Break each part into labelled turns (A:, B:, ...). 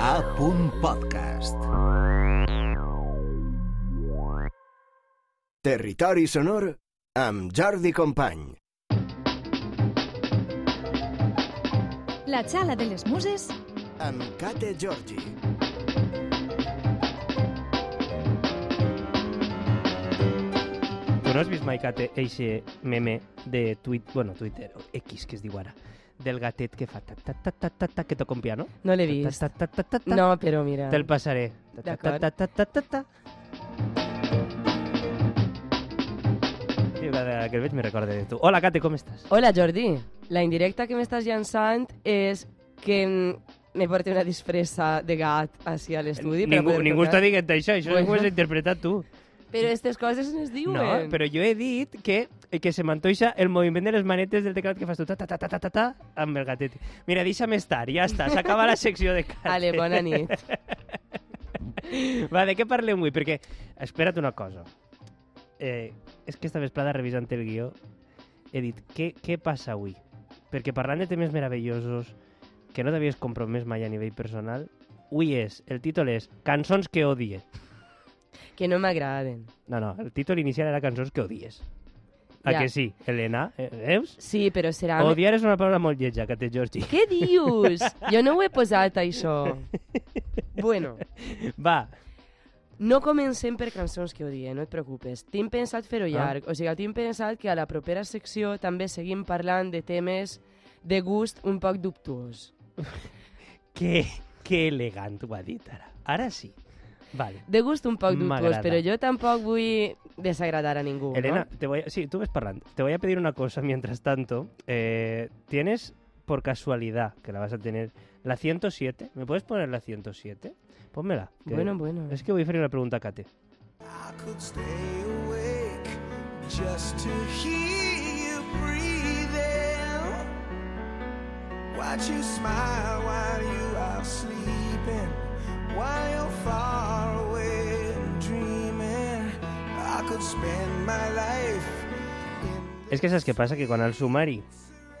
A: A. Podcast.
B: Territori sonor amb Jordi Company.
C: La xala de les muses
B: Amb Kate Georgi.
D: Tu no has vist mai, Kate, eixe meme de tuit, bueno, Twitter, o X, que es diu ara, del gatet que fa ta ta ta ta ta ta, que toca un piano?
E: No l'he
D: Ta,
E: vist.
D: Ta, ta, ta, ta, ta.
E: No, però mira.
D: Te'l passaré. Ta, ta, ta,
E: D'acord.
D: ta, ta, ta, ta, ta. Tio, cada que el veig me recorda de tu. Hola, Kate, com estàs?
E: Hola, Jordi. La indirecta que m'estàs llançant és que me porti una disfressa de gat així a l'estudi.
D: Ningú, ningú està dient això, això
E: Bueno.
D: ho has interpretat tu.
E: Però aquestes coses no es diuen.
D: No, però jo he dit que, que se m'antoixa el moviment de les manetes del teclat que fas tu, ta, ta, ta, ta, ta, ta, ta, amb el gatet. Mira, deixa'm estar, ja està, s'acaba la secció de Kate.
E: Ale, bona nit.
D: Va, de què parlem avui? Perquè, espera't una cosa. Eh, és que esta vesprada, revisant el guió, he dit, què, què passa avui? Perquè parlant de temes meravellosos que no t'havies compromès mai a nivell personal, avui és, el títol és Cançons que odie.
E: Que no m'agraden.
D: No, no, el títol inicial era Cançons que odies. A
E: Ja.
D: que sí, Helena? Eh, veus?
E: Sí, però serà...
D: Odiar és una paraula molt lletja, que té Georgi.
E: Què dius? Jo no ho he posat, això. Bueno,
D: Va,
E: no comencem per cançons que odie, no et preocupes. Tinc pensat
D: Ah.
E: fer-ho llarg. O sigui, tinc pensat que a la propera secció també seguim parlant de temes de gust un poc dubtuós.
D: que, que elegant ho ha dit ara. Ara sí. Vale.
E: De gust un poc
D: M'agrada.
E: però jo tampoc vull desagradar a ningú.
D: Elena,
E: ¿no?
D: te voy a... sí, tú ves parlant. Te voy a pedir una cosa mientras tanto. Eh, tienes, por casualidad, que la vas a tener, la 107. ¿Me puedes poner la 107? Pónmela. que-
E: Bueno, bueno.
D: Es que voy a hacer una pregunta a Kate.
B: I could stay awake just to hear you breathing. Watch you smile while you are sleeping,
D: És que saps què passa? Que quan al sumari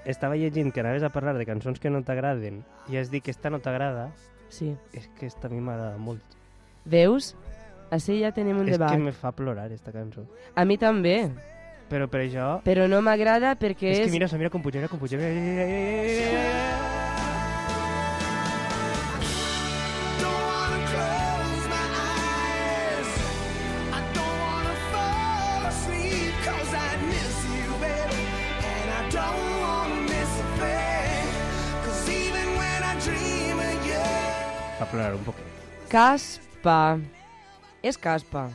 D: estava llegint que anaves a parlar de cançons que no t'agraden i has dit que esta no t'agrada,
E: Sí.
D: és que esta a mi m'agrada molt.
E: Veus? Així ja tenim un
D: és
E: debat.
D: que me fa plorar, esta cançó.
E: A mi també,
D: Però per això...
E: però no m'agrada perquè
D: És
E: és...
D: que mira, mira com puja, mira com puja. Mira, mira, mira, mira.
E: Caspa. És caspa.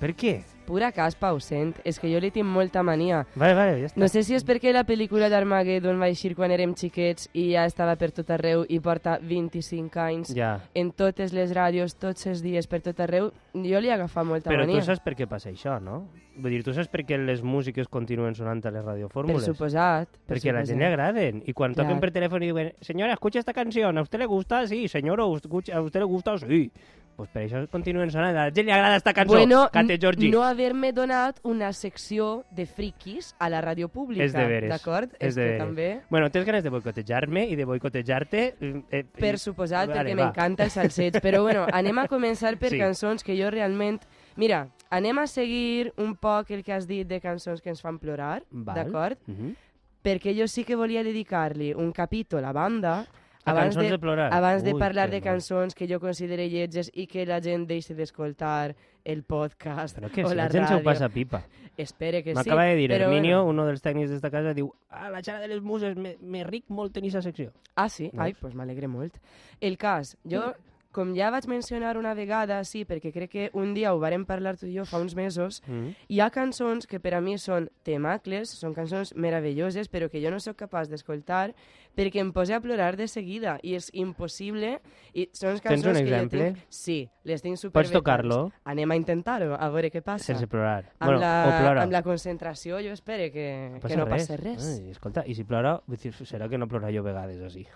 D: Per què?
E: Pura caspa, ho sent. És que jo li tinc molta mania.
D: Vale, vale, ja està.
E: No sé si és perquè la pel·lícula d'Armageddon va eixir quan érem xiquets i ja estava per tot arreu i porta 25 anys
D: Ja.
E: en totes les ràdios, tots els dies, per tot arreu. Jo li he agafat molta
D: Però
E: mania.
D: tu saps per què passa això, no? Vull dir, tu saps per què les músiques continuen sonant a les
E: Per
D: radiofórmules?
E: suposat. Per
D: Perquè a la
E: suposat.
D: gent li agraden. I quan
E: Clar.
D: toquen per telèfon i diuen senyora, escucha esta canción, ¿a usted le gusta? Sí, señor, ¿a usted a usted le gusta? Sí. Pues per això continuen sonant. A la gent li agrada esta cançó.
E: Bueno,
D: Kate Georgi.
E: no haver-me donat una secció de friquis a la ràdio pública.
D: És deberes.
E: D'acord?
D: És
E: És que
D: deberes.
E: també...
D: Bueno, tens ganes de boicotejar-me i de boicotejar-te? eh, eh,
E: Per suposat,
D: Vale,
E: perquè m'encanta el salseig. Però bueno, anem a començar per
D: Sí.
E: cançons que jo realment... Mira, anem a seguir un poc el que has dit de cançons que ens fan plorar, d'acord?
D: Mhm.
E: Perquè jo sí que volia dedicar-li un capítol a banda abans
D: cançons de plorar.
E: abans de
D: Ui,
E: parlar
D: que
E: de cançons que jo considere lletges i que la gent deixi d'escoltar el podcast
D: Però que
E: o
D: si
E: la
D: la gent
E: ràdio.
D: passa pipa.
E: Espere que sí.
D: M'acaba de dir
E: però
D: Herminio,
E: bueno.
D: uno dels tècnics d'esta casa, diu ah, la xara de les muses, me, me ric molt en aquesta secció.
E: Ah, sí?
D: No.
E: Ai, doncs m'alegre molt. El cas, jo, com ja vaig mencionar una vegada, sí, perquè crec que un dia ho vàrem parlar tu i jo fa uns mesos,
D: Mm.
E: hi ha cançons que per a mi són temacles, són cançons meravelloses, però que jo no sóc capaç d'escoltar perquè em posa a plorar de seguida i és impossible. I són
D: Tens
E: cançons
D: un
E: que jo
D: exemple?
E: tinc... Sí, les tinc super
D: Pots tocar-lo?
E: Anem a intentar-ho, a veure què passa.
D: Sense plorar.
E: Amb,
D: bueno,
E: la,
D: o plora.
E: amb la concentració jo espero que,
D: passa
E: que no
D: res.
E: passi res.
D: Ai, escolta, i si plora, serà que no plora jo a vegades així.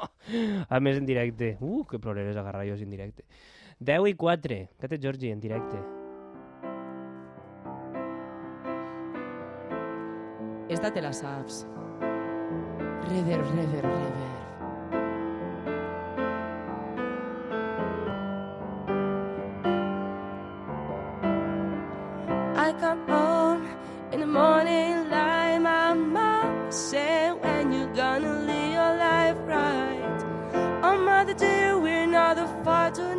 D: a més, en directe. Uh, que plorarés agarrar jo en directe. 10 i 4. Que té Georgi en directe.
E: Esta te la saps. rever, rever, rever. I come home in the morning light. My mom said, When you gonna live your life right? Oh, mother dear, we're not far to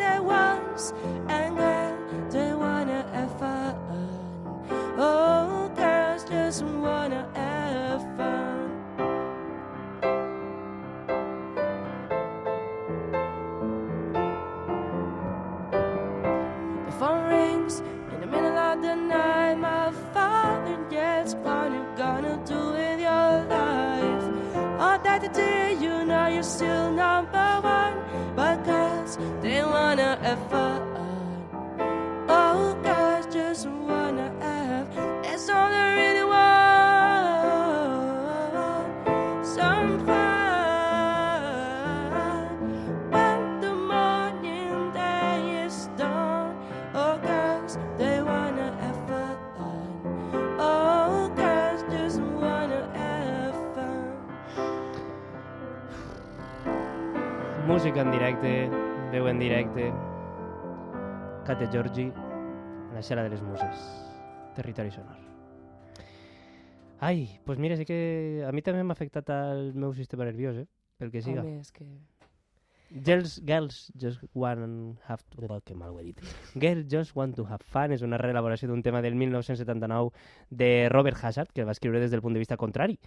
D: Música en directe, veu en directe. Kate Giorgi, la xera de les muses. Territori sonor. Ai, doncs pues mira, sí que a mi també m'ha afectat el meu sistema nerviós, eh? Pel que siga.
E: Home, és que...
D: Girls, girls just want to have... Oh, que mal ho he dit. Girls just want to have fun és una reelaboració d'un tema del 1979 de Robert Hazard, que va escriure des del punt de vista contrari.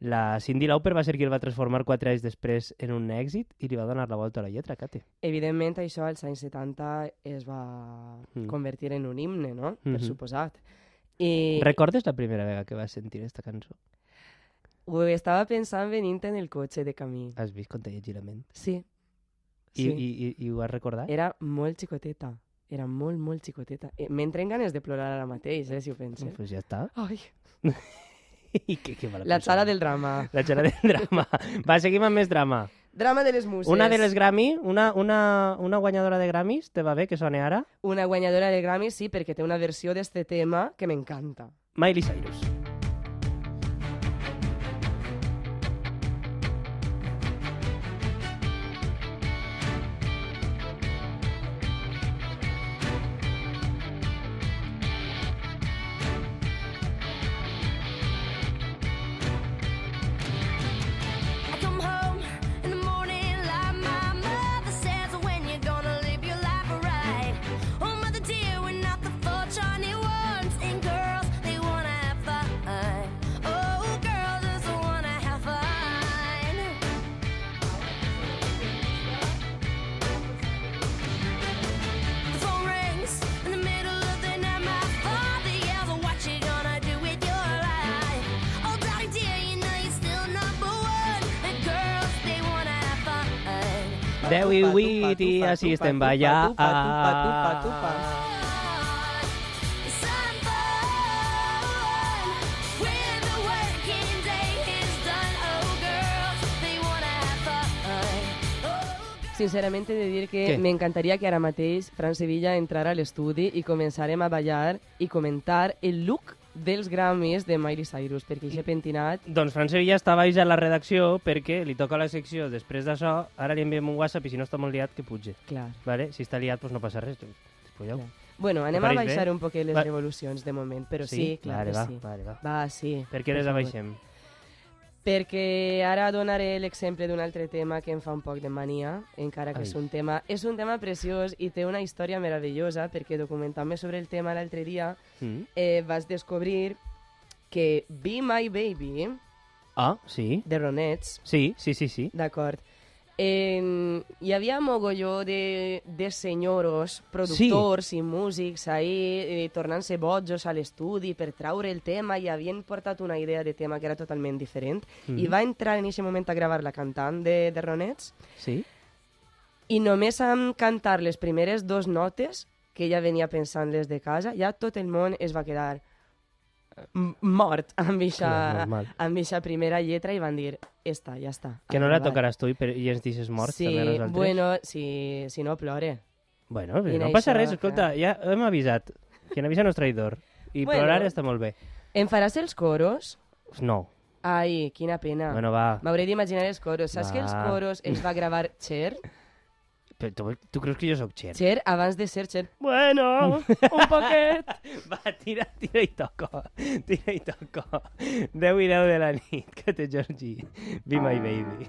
D: La Cindy Lauper va ser qui el va transformar quatre anys després en un èxit i li va donar la volta a la lletra, Kate.
E: Evidentment, això als anys 70 es va
D: Mm.
E: convertir en un himne, no? Per
D: Mhm.
E: suposat. I
D: Recordes la primera vegada que vas sentir aquesta cançó?
E: ho estava pensant venint en el cotxe de camí.
D: Has vist com te llegir la ment?
E: Sí.
D: I,
E: sí.
D: i, i, i ho has recordat?
E: Era molt xicoteta. Era molt, molt xicoteta. Eh, M'entren ganes de plorar ara mateix, eh, si ho penso.
D: Doncs pues ja està.
E: Ai,
D: I que, que
E: la
D: persona.
E: xala del drama.
D: La xala del drama. Va, seguim amb més drama.
E: Drama de les muses.
D: Una de les Grammy, una, una, una guanyadora de Grammys, te va bé que soni ara?
E: Una guanyadora de Grammy, sí, perquè té una versió d'este tema que m'encanta.
D: Miley Cyrus.
F: Have fun. Oh,
E: Sincerament he de dir que
D: Què?
E: m'encantaria que ara mateix Fran Sevilla entrara a l'estudi i començarem a ballar i comentar el look dels Grammys de Miley Cyrus, perquè aquest pentinat...
D: Doncs Fran Sevilla està baix a la redacció perquè li toca la secció després d'això. Ara li enviem un WhatsApp i si no està molt liat, que puge.
E: Clar.
D: Vale? Si està liat, doncs no passa res. Despulleu.
E: Clar. Bueno, anem a
D: pareix bé?
E: baixar un poquet les
D: Va-
E: revolucions de moment, però sí, clar
D: vale,
E: que
D: va,
E: sí.
D: Vale, va.
E: Va, sí.
D: Per què les
E: favor. Perquè ara donaré l'exemple d'un altre tema que em fa un poc de mania, encara que
D: Ai.
E: és un tema... És un tema preciós i té una història meravellosa, perquè documentant-me sobre el tema l'altre dia
D: Mm.
E: eh, vas descobrir que Be My Baby,
D: Ah, sí.
E: de Ronets,
D: Sí, sí, sí, sí.
E: d'acord, eh, hi havia mogolló de, de senyoros, productors i músics ahí eh, tornant-se bojos a l'estudi per traure el tema i havien portat una idea de tema que era totalment diferent
D: Mhm.
E: i va entrar en aquest moment a gravar la cantant de, de Ronets
D: Sí?
E: i només amb cantar les primeres dos notes que ella venia pensant des de casa, ja tot el món es va quedar mort amb eixa,
D: normal.
E: amb eixa primera lletra i van dir, esta, ja està.
D: Que no la
E: acabat."
D: tocaràs tu i, per, i ens deixes morts
E: sí,
D: també a nosaltres?
E: bueno, si, si no plore.
D: Bueno,
E: Mira
D: no passa res, escolta, ja hem avisat. Quien avisa no és traïdor. I
E: Bueno.
D: plorar està molt bé.
E: Em faràs els coros?
D: No.
E: Ai, quina pena.
D: Bueno, va.
E: M'hauré d'imaginar els coros. Saps que els
D: Va.
E: coros els va gravar Cher?
D: Però tu, tu creus que jo sóc Cher?
E: Cher abans de ser Cher. Bueno, un poquet.
D: Va, tira, tira i toco. Tira i toco. 10 i de la nit, que té Georgie. Be my baby.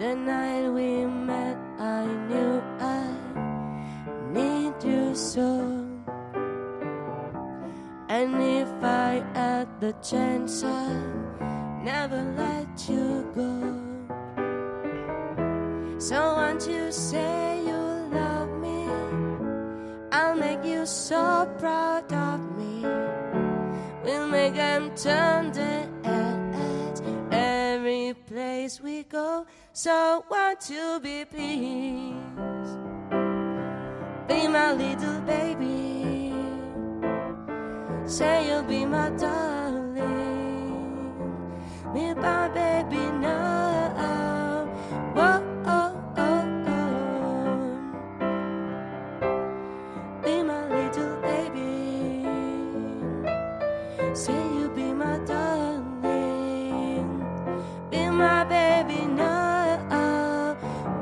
E: The night we met, I knew I need you so And if I had the chance, I'd never let you go. So won't you say you love me? I'll make you so proud of me. We'll make them turn their heads every place we go. So won't you be please? Be my little baby. Say you'll be my darling. Be my baby now. Whoa, oh, oh, oh. Be my little baby. Say you be my darling. Be my baby now.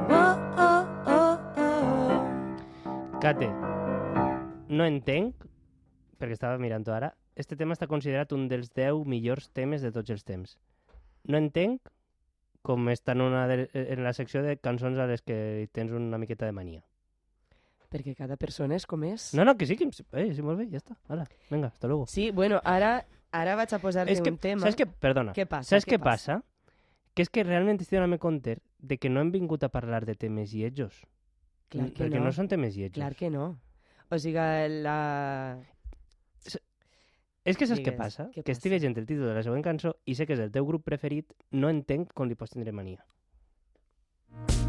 E: Whoa, oh, oh, oh.
D: Kate, no entenc, perquè estava mirant ara, este tema està considerat un dels 10 millors temes de tots els temps. No entenc com està en, una de, en la secció de cançons a les que tens una miqueta de mania.
E: Perquè cada persona és com és.
D: No, no, que sí, que eh, sí, molt bé, ja està. Ara, vinga, hasta luego.
E: Sí, bueno, ara, ara vaig a posar-li
D: que,
E: un tema.
D: saps què? Perdona.
E: Què passa?
D: Saps què passa? Que és que realment estic donant compte de que no hem vingut a parlar de temes lletjos.
E: Clar que
D: perquè
E: no.
D: no són temes lletjos.
E: Clar que no. O sigui, la...
D: És que saps què
E: Digues,
D: passa?
E: què
D: que estic
E: passa?
D: llegint el títol de la següent cançó i sé que és el teu grup preferit, no entenc com li pots tindre mania.
B: I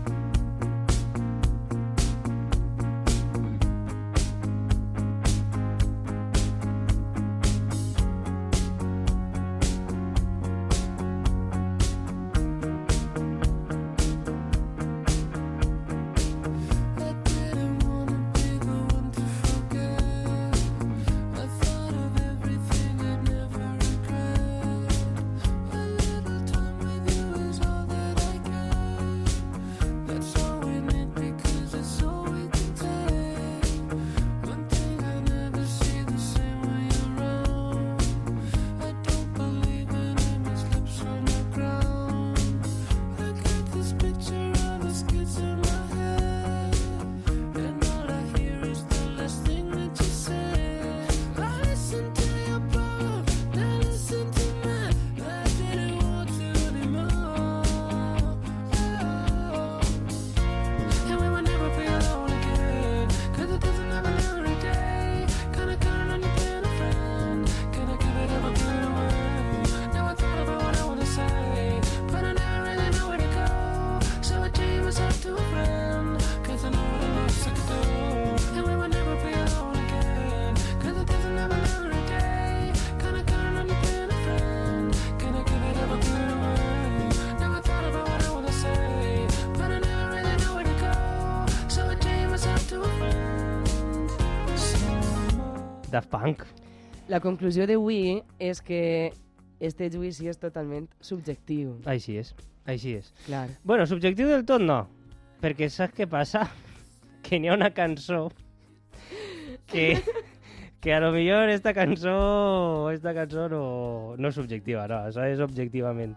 D: Daft Punk.
E: La conclusió d'avui és que este judici és totalment subjectiu.
D: Així és, així és.
E: Clar.
D: Bueno, subjectiu del tot no, perquè saps què passa? Que n'hi ha una cançó que, que a lo millor esta cançó, esta cançó no, no és subjectiva, no, això és objectivament.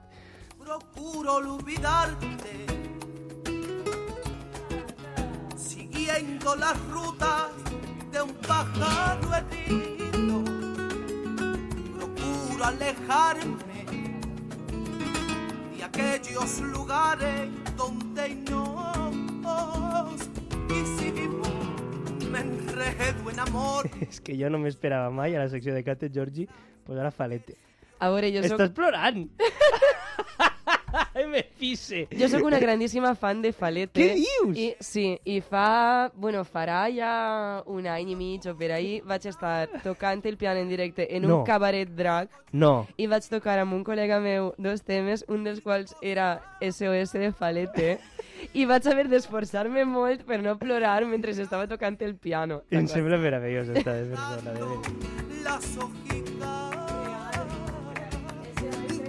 G: procuro olvidarte. Siguiendo las rutas de un pájaro herido, procuro alejarme de aquellos lugares donde nos quisimos. Me enredo en amor.
D: És que jo no m'esperava mai a la secció de Kate Georgi posar a Falete.
E: A veure, jo soc,
D: Estàs plorant! Ai, me pisse!
E: jo soc una grandíssima fan de Falete.
D: Què dius?
E: I, sí, i fa... Bueno, farà ja un any i mig o per ahir vaig estar tocant el piano en directe en
D: No.
E: un cabaret drag
D: No,
E: i vaig tocar amb un col·lega meu dos temes, un dels quals era SOS de Falete i vaig haver d'esforçar-me molt per no plorar mentre estava tocant el piano.
D: em sembla meravellós esta persona, de
G: las hojitas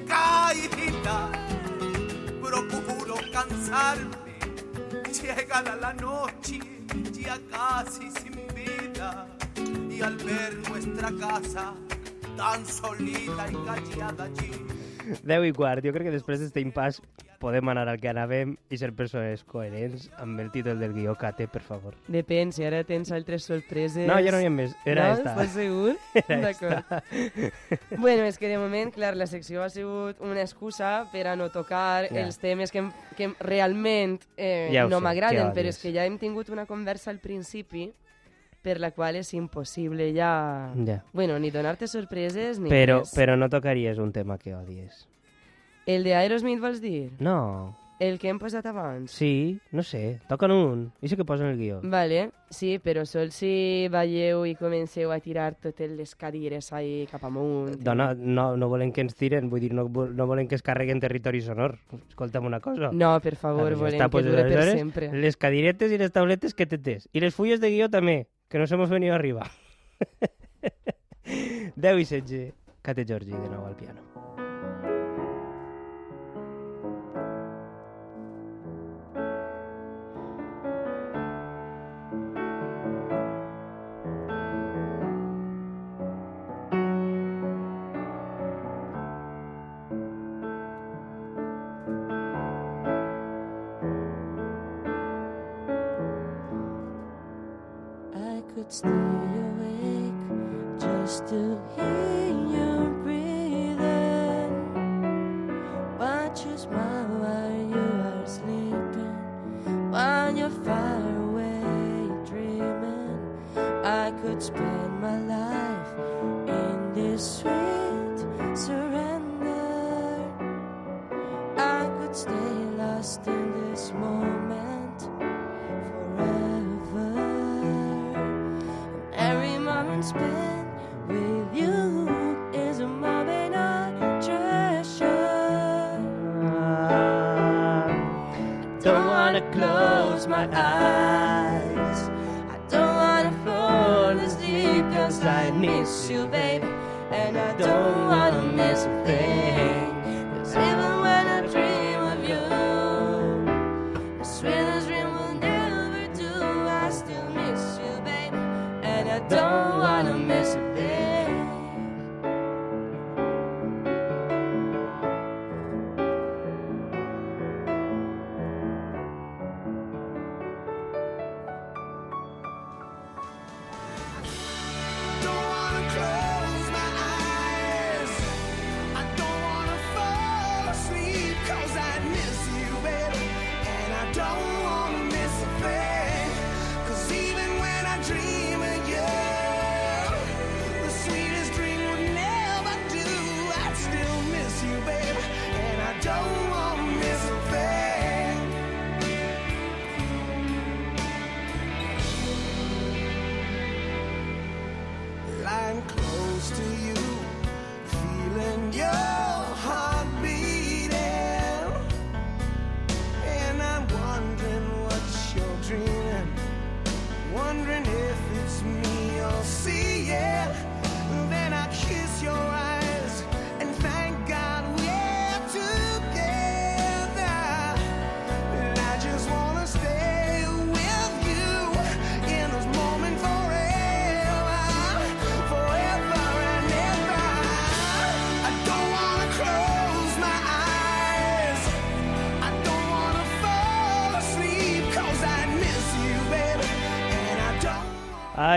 G: caídas. Procuro cansarme. Llegada la noche, ya casi sin vida. Y al ver nuestra casa tan solita y callada allí,
D: 10 i quart. Jo crec que després d'este impàs podem anar al que anàvem i ser persones coherents amb el títol del guió que té, per favor.
E: Depèn, si ara tens altres sorpreses...
D: No, ja no hi ha més. Era
E: no?
D: esta.
E: Estàs segur? D'acord. bueno, és que de moment, clar, la secció ha sigut una excusa per a no tocar
D: Ja.
E: els temes que, que realment eh,
D: Ja
E: no m'agraden, però és que ja hem tingut una conversa al principi per la qual és impossible ja...
D: Ja.
E: Bueno, ni donar-te sorpreses ni
D: Però,
E: res.
D: però no tocaries un tema que odies.
E: El de Aerosmith vols dir?
D: No.
E: El que hem posat abans?
D: Sí, no sé. Toquen un. I sí que posen el guió.
E: Vale, sí, però sol si veieu i comenceu a tirar totes les cadires ahí cap amunt.
D: Dona, no, no volen que ens tiren, vull dir, no, no volen que es carreguen territori sonor. Escolta'm una cosa.
E: No, per favor,
D: ja
E: volem
D: està,
E: que dure per sempre.
D: Les cadiretes i les tauletes que tetes. I les fulles de guió també, que nos hemos venido arriba. 10 i 16. Cate Giorgi, de nou al piano.
E: Could stay awake just to hear you breathing. Cause I miss you, baby. And I don't wanna miss a thing.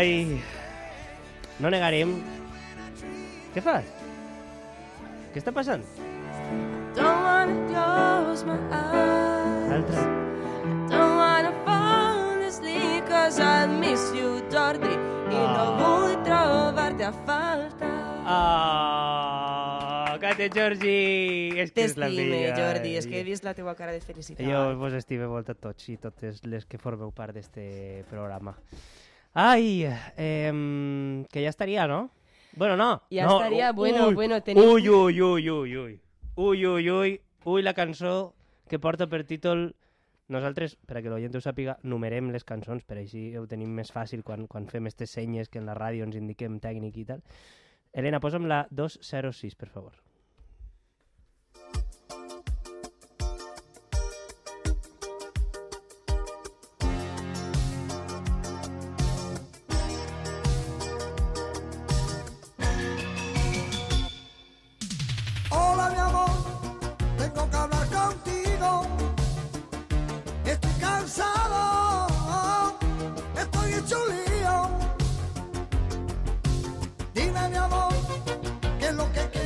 D: Ai, no negarem... Què fas? Què està passant? Altra.
E: Don't wanna fall asleep cause I miss you, Jordi. I no
D: Ah.
E: vull trobar-te a falta.
D: Ah, Cate Giorgi! És que és la meva.
E: Jordi, és que he vist la teua cara de felicitat.
D: Jo vos estime molt a tots i totes les que formeu part d'este programa. Ai, eh, que ja estaria, no? Bueno, no.
E: Ja
D: no.
E: estaria, bueno,
D: ui,
E: bueno, tenim-
D: Ui, ui, ui, ui, ui. Ui, ui, ui. Ui, la cançó que porta per títol... Nosaltres, per a que l'oient ho sàpiga, numerem les cançons, per així ho tenim més fàcil quan, quan fem aquestes senyes que en la ràdio ens indiquem tècnic i tal. Helena, posa'm la 206, per favor.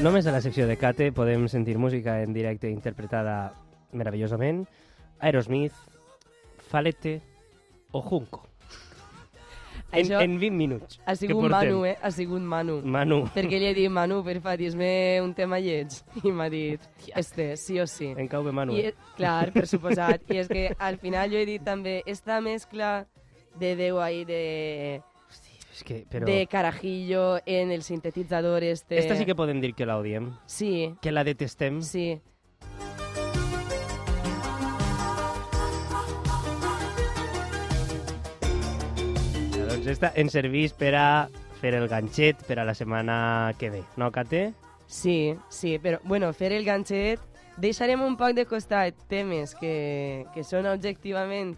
D: Només a la secció de Cate podem sentir música en directe interpretada meravellosament. Aerosmith, Falete o Junco. En,
E: Això
D: en 20 minuts.
E: ha sigut. Manu, eh? Ha sigut Manu.
D: Manu.
E: Perquè li he dit, Manu, per fa, dis-me un tema lleig. I m'ha dit, este, sí o sí.
D: En cau bé Manu.
E: I,
D: eh?
E: és- clar, per suposat. I és que al final jo he dit també, esta mescla de Déu ahí de,
D: És que, però...
E: de carajillo en el sintetitzador este...
D: Esta sí que podem dir que l'odiem.
E: Sí,
D: Que la detestem.
E: sí.
D: Doncs esta ens serveix per a fer el ganxet per a la setmana que ve. No, Cate?
E: Sí, sí, però, bueno, fer el ganxet... Deixarem un poc de costat temes que, que són objectivament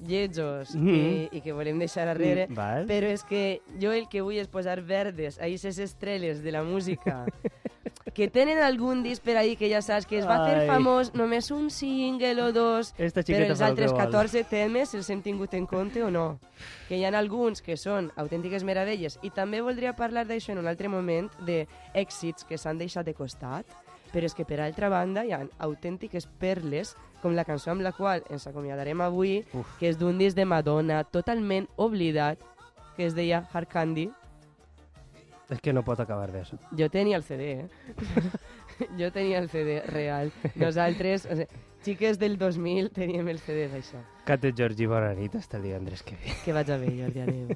E: lletjos
D: Mhm.
E: i, i que volem deixar darrere,
D: Mm, val.
E: però és que jo el que vull és posar verdes a aquestes estrelles de la música que tenen algun disc per ahí que ja saps que es va fer
D: Ai.
E: famós només un single o dos, però els
D: el
E: altres
D: vol.
E: 14 temes els hem tingut en compte o no. Que hi ha alguns que són autèntiques meravelles i també voldria parlar d'això en un altre moment, de èxits que s'han deixat de costat, però és que per altra banda hi ha autèntiques perles com la cançó amb la qual ens acomiadarem avui,
D: Uf.
E: que és d'un disc de Madonna totalment oblidat, que es deia Hard Candy.
D: És que no pot acabar bé, això.
E: Jo tenia el CD, eh? jo tenia el CD real. Nosaltres, o sigui, xiques del 2000, teníem el CD d'això.
D: Cate Georgi, bona nit, hasta el divendres que ve.
E: Que vaig a bé, Jordi, adéu.